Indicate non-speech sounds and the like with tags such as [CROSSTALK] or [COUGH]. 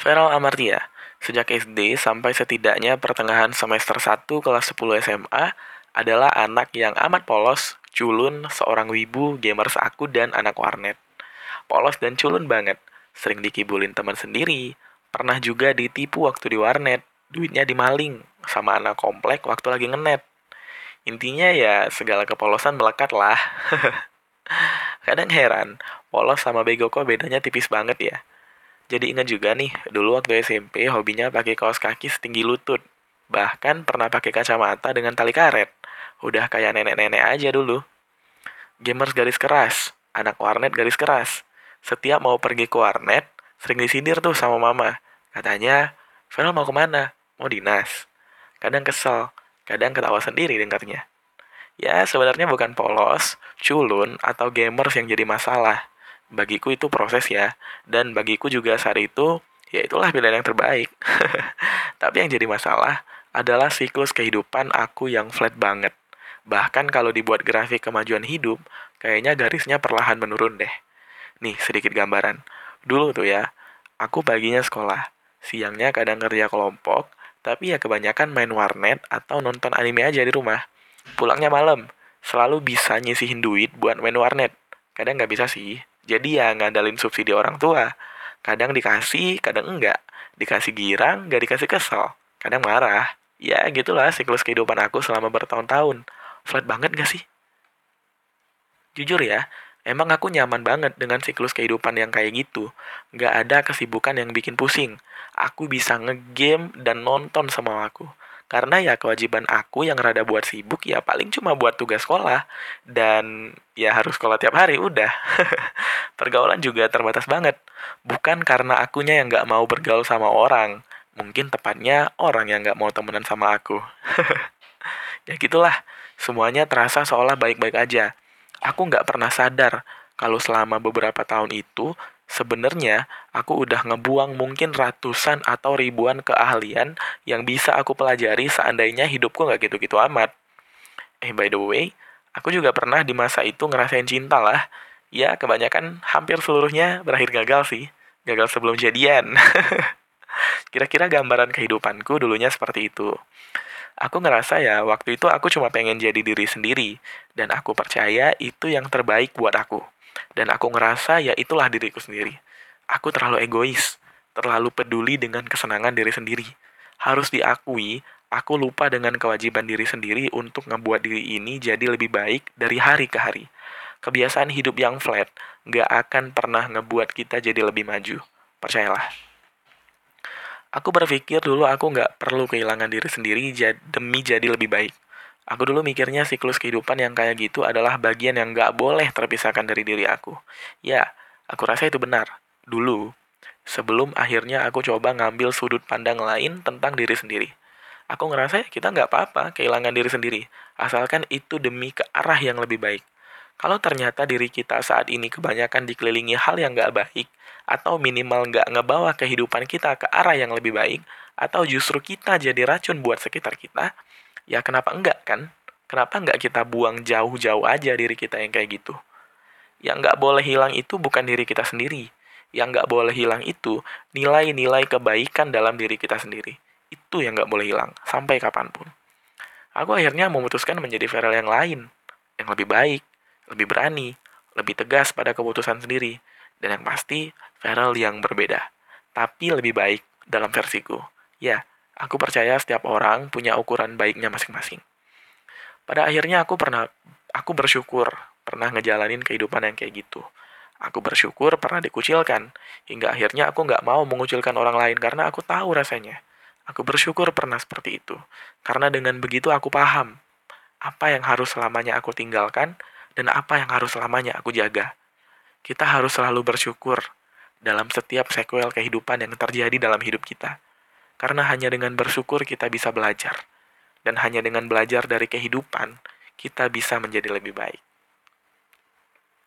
Feral Amartia, sejak SD sampai setidaknya pertengahan semester 1 kelas 10 SMA, adalah anak yang amat polos, culun, seorang wibu, gamers aku, dan anak warnet. Polos dan culun banget, sering dikibulin teman sendiri, pernah juga ditipu waktu di warnet, duitnya dimaling, sama anak komplek waktu lagi ngenet. Intinya ya segala kepolosan melekat lah. [LAUGHS] Kadang heran, polos sama bego kok bedanya tipis banget ya. Jadi ingat juga nih, dulu waktu SMP hobinya pakai kaos kaki setinggi lutut. Bahkan pernah pakai kacamata dengan tali karet. Udah kayak nenek-nenek aja dulu. Gamers garis keras, anak warnet garis keras. Setiap mau pergi ke warnet, sering disindir tuh sama mama. Katanya, Fel mau ke mana? Mau dinas. Kadang kesel, kadang ketawa sendiri dengarnya. Ya, sebenarnya bukan polos, culun, atau gamers yang jadi masalah bagiku itu proses ya. Dan bagiku juga saat itu ya itulah pilihan yang terbaik. [LAUGHS] Tapi yang jadi masalah adalah siklus kehidupan aku yang flat banget. Bahkan kalau dibuat grafik kemajuan hidup kayaknya garisnya perlahan menurun deh. Nih sedikit gambaran. Dulu tuh ya aku paginya sekolah. Siangnya kadang kerja kelompok tapi ya kebanyakan main warnet atau nonton anime aja di rumah. Pulangnya malam. Selalu bisa nyisihin duit buat main warnet. Kadang nggak bisa sih jadi ya ngandalin subsidi orang tua. Kadang dikasih, kadang enggak. Dikasih girang, nggak dikasih kesel. Kadang marah. Ya gitulah siklus kehidupan aku selama bertahun-tahun. Flat banget gak sih? Jujur ya, emang aku nyaman banget dengan siklus kehidupan yang kayak gitu. Nggak ada kesibukan yang bikin pusing. Aku bisa ngegame dan nonton sama aku. Karena ya kewajiban aku yang rada buat sibuk ya paling cuma buat tugas sekolah. Dan ya harus sekolah tiap hari, udah. [LAUGHS] Pergaulan juga terbatas banget. Bukan karena akunya yang nggak mau bergaul sama orang. Mungkin tepatnya orang yang nggak mau temenan sama aku. [LAUGHS] ya gitulah, semuanya terasa seolah baik-baik aja. Aku nggak pernah sadar kalau selama beberapa tahun itu Sebenarnya, aku udah ngebuang mungkin ratusan atau ribuan keahlian yang bisa aku pelajari seandainya hidupku nggak gitu-gitu amat. Eh, by the way, aku juga pernah di masa itu ngerasain cinta lah. Ya, kebanyakan hampir seluruhnya berakhir gagal sih. Gagal sebelum jadian. [LAUGHS] Kira-kira gambaran kehidupanku dulunya seperti itu. Aku ngerasa ya, waktu itu aku cuma pengen jadi diri sendiri. Dan aku percaya itu yang terbaik buat aku. Dan aku ngerasa ya itulah diriku sendiri. Aku terlalu egois, terlalu peduli dengan kesenangan diri sendiri. Harus diakui, aku lupa dengan kewajiban diri sendiri untuk ngebuat diri ini jadi lebih baik dari hari ke hari. Kebiasaan hidup yang flat gak akan pernah ngebuat kita jadi lebih maju. Percayalah. Aku berpikir dulu aku gak perlu kehilangan diri sendiri demi jadi lebih baik. Aku dulu mikirnya siklus kehidupan yang kayak gitu adalah bagian yang gak boleh terpisahkan dari diri aku. Ya, aku rasa itu benar. Dulu, sebelum akhirnya aku coba ngambil sudut pandang lain tentang diri sendiri. Aku ngerasa ya kita nggak apa-apa kehilangan diri sendiri, asalkan itu demi ke arah yang lebih baik. Kalau ternyata diri kita saat ini kebanyakan dikelilingi hal yang nggak baik, atau minimal nggak ngebawa kehidupan kita ke arah yang lebih baik, atau justru kita jadi racun buat sekitar kita, ya kenapa enggak kan? Kenapa enggak kita buang jauh-jauh aja diri kita yang kayak gitu? Yang enggak boleh hilang itu bukan diri kita sendiri. Yang enggak boleh hilang itu nilai-nilai kebaikan dalam diri kita sendiri. Itu yang enggak boleh hilang, sampai kapan pun. Aku akhirnya memutuskan menjadi viral yang lain, yang lebih baik, lebih berani, lebih tegas pada keputusan sendiri, dan yang pasti viral yang berbeda, tapi lebih baik dalam versiku. Ya, Aku percaya setiap orang punya ukuran baiknya masing-masing. Pada akhirnya aku pernah, aku bersyukur pernah ngejalanin kehidupan yang kayak gitu. Aku bersyukur pernah dikucilkan, hingga akhirnya aku nggak mau mengucilkan orang lain karena aku tahu rasanya. Aku bersyukur pernah seperti itu, karena dengan begitu aku paham apa yang harus selamanya aku tinggalkan dan apa yang harus selamanya aku jaga. Kita harus selalu bersyukur dalam setiap sequel kehidupan yang terjadi dalam hidup kita. Karena hanya dengan bersyukur kita bisa belajar. Dan hanya dengan belajar dari kehidupan, kita bisa menjadi lebih baik.